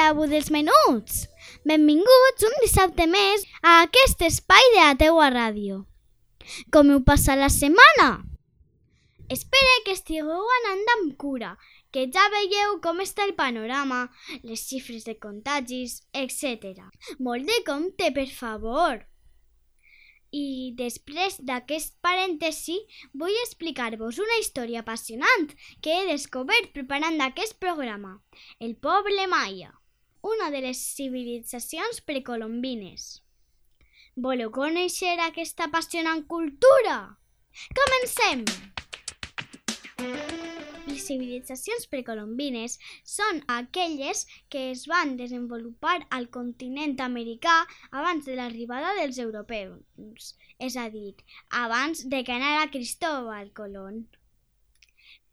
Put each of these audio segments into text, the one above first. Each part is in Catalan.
Abu dels Menuts! Benvinguts un dissabte més a aquest espai de la teua ràdio. Com heu passat la setmana? Espero que estigueu anant amb cura, que ja veieu com està el panorama, les xifres de contagis, etc. Molt de compte, per favor! I després d'aquest parèntesi vull explicar-vos una història apassionant que he descobert preparant aquest programa. El poble maia, una de les civilitzacions precolombines. Voleu conèixer aquesta apassionant cultura? Comencem! Les civilitzacions precolombines són aquelles que es van desenvolupar al continent americà abans de l'arribada dels europeus, és a dir, abans de que anara Cristóbal Colón.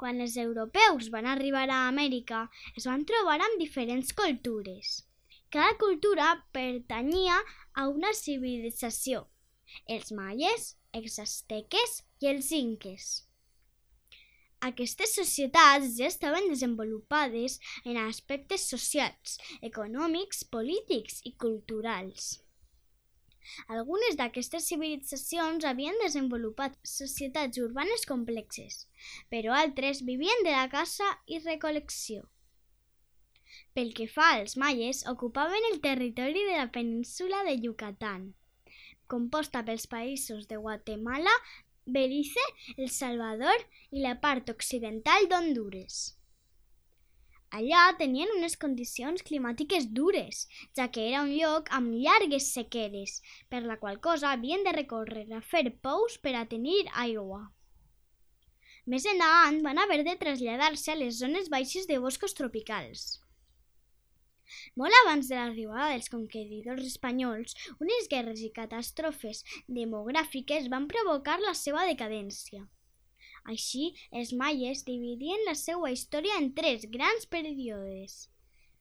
Quan els europeus van arribar a Amèrica, es van trobar amb diferents cultures. Cada cultura pertanyia a una civilització, els maies, els asteques i els inques. Aquestes societats ja estaven desenvolupades en aspectes socials, econòmics, polítics i culturals. Algunes d'aquestes civilitzacions havien desenvolupat societats urbanes complexes, però altres vivien de la caça i recol·lecció. Pel que fa als maies, ocupaven el territori de la península de Yucatán, composta pels països de Guatemala, Belize, El Salvador i la part occidental d'Hondures. Allà tenien unes condicions climàtiques dures, ja que era un lloc amb llargues sequeres, per la qual cosa havien de recórrer a fer pous per a tenir aigua. Més endavant van haver de traslladar-se a les zones baixes de boscos tropicals. Molt abans de l'arribada dels conqueridors espanyols, unes guerres i catàstrofes demogràfiques van provocar la seva decadència. Així, els maies dividien la seva història en tres grans períodes.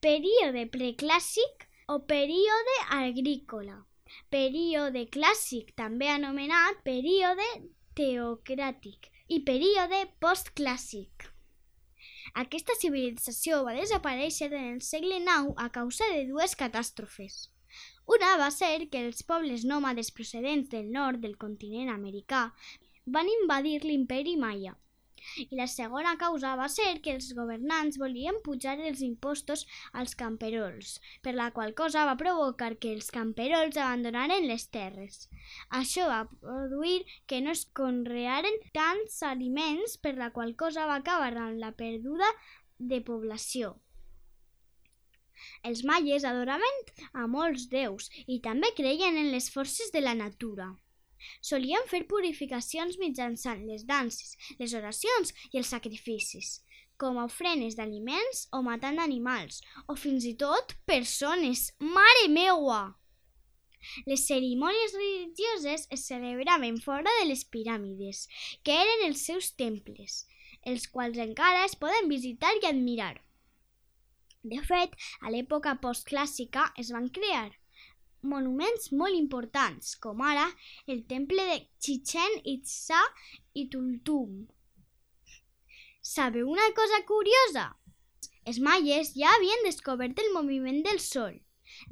Període preclàssic o període agrícola. Període clàssic, també anomenat període teocràtic, i període postclàssic. Aquesta civilització va desaparèixer en el segle IX a causa de dues catàstrofes. Una va ser que els pobles nòmades procedents del nord del continent americà van invadir l'imperi maia. I la segona causa va ser que els governants volien pujar els impostos als camperols, per la qual cosa va provocar que els camperols abandonaren les terres. Això va produir que no es conrearen tants aliments, per la qual cosa va acabar amb la perduda de població. Els maies adoraven a molts déus i també creien en les forces de la natura. Solien fer purificacions mitjançant les danses, les oracions i els sacrificis, com a ofrenes d'aliments o matant animals, o fins i tot persones. Mare meua! Les cerimònies religioses es celebraven fora de les piràmides, que eren els seus temples, els quals encara es poden visitar i admirar. De fet, a l'època postclàssica es van crear monuments molt importants, com ara el temple de Chichen Itza i Tultum. Sabeu una cosa curiosa? Els maies ja havien descobert el moviment del Sol,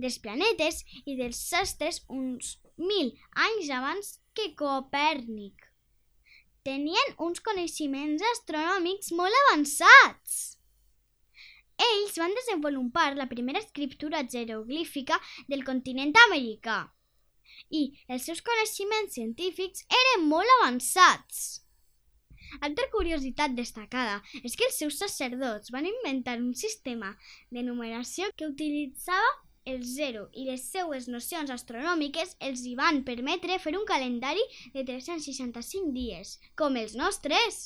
dels planetes i dels astres uns mil anys abans que Copèrnic. Tenien uns coneixements astronòmics molt avançats. Ells van desenvolupar la primera escriptura jeroglífica del continent americà i els seus coneixements científics eren molt avançats. Altra curiositat destacada és que els seus sacerdots van inventar un sistema de numeració que utilitzava el zero i les seues nocions astronòmiques els hi van permetre fer un calendari de 365 dies, com els nostres.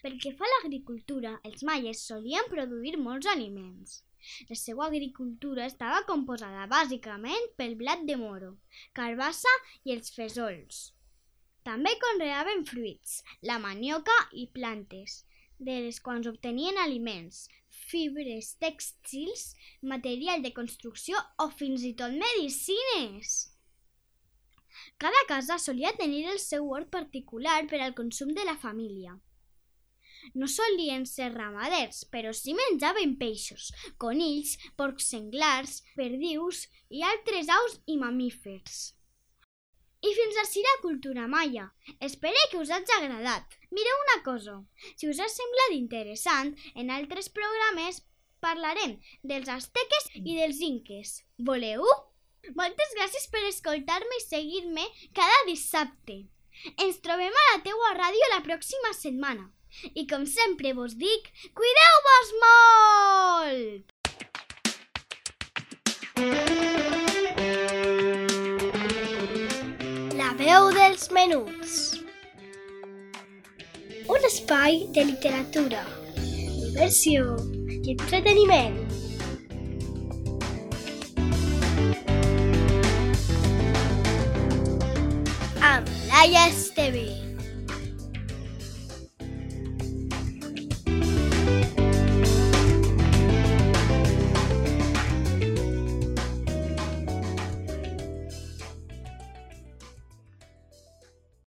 Pel que fa a l'agricultura, els maies solien produir molts aliments. La seva agricultura estava composada bàsicament pel blat de moro, carbassa i els fesols. També conreaven fruits, la manioca i plantes, de les quals obtenien aliments, fibres tèxtils, material de construcció o fins i tot medicines. Cada casa solia tenir el seu hort particular per al consum de la família. No solien ser ramaders, però sí menjaven peixos, conills, porcs senglars, perdius i altres aus i mamífers. I fins així la cultura maia. Espero que us hagi agradat. Mireu una cosa, si us ha semblat interessant, en altres programes parlarem dels asteques i dels inques. Voleu? Moltes gràcies per escoltar-me i seguir-me cada dissabte. Ens trobem a la teua ràdio la pròxima setmana. I com sempre vos dic, cuideu-vos molt! La veu dels menuts. Un espai de literatura, diversió i entreteniment. Amb Laia Esteve.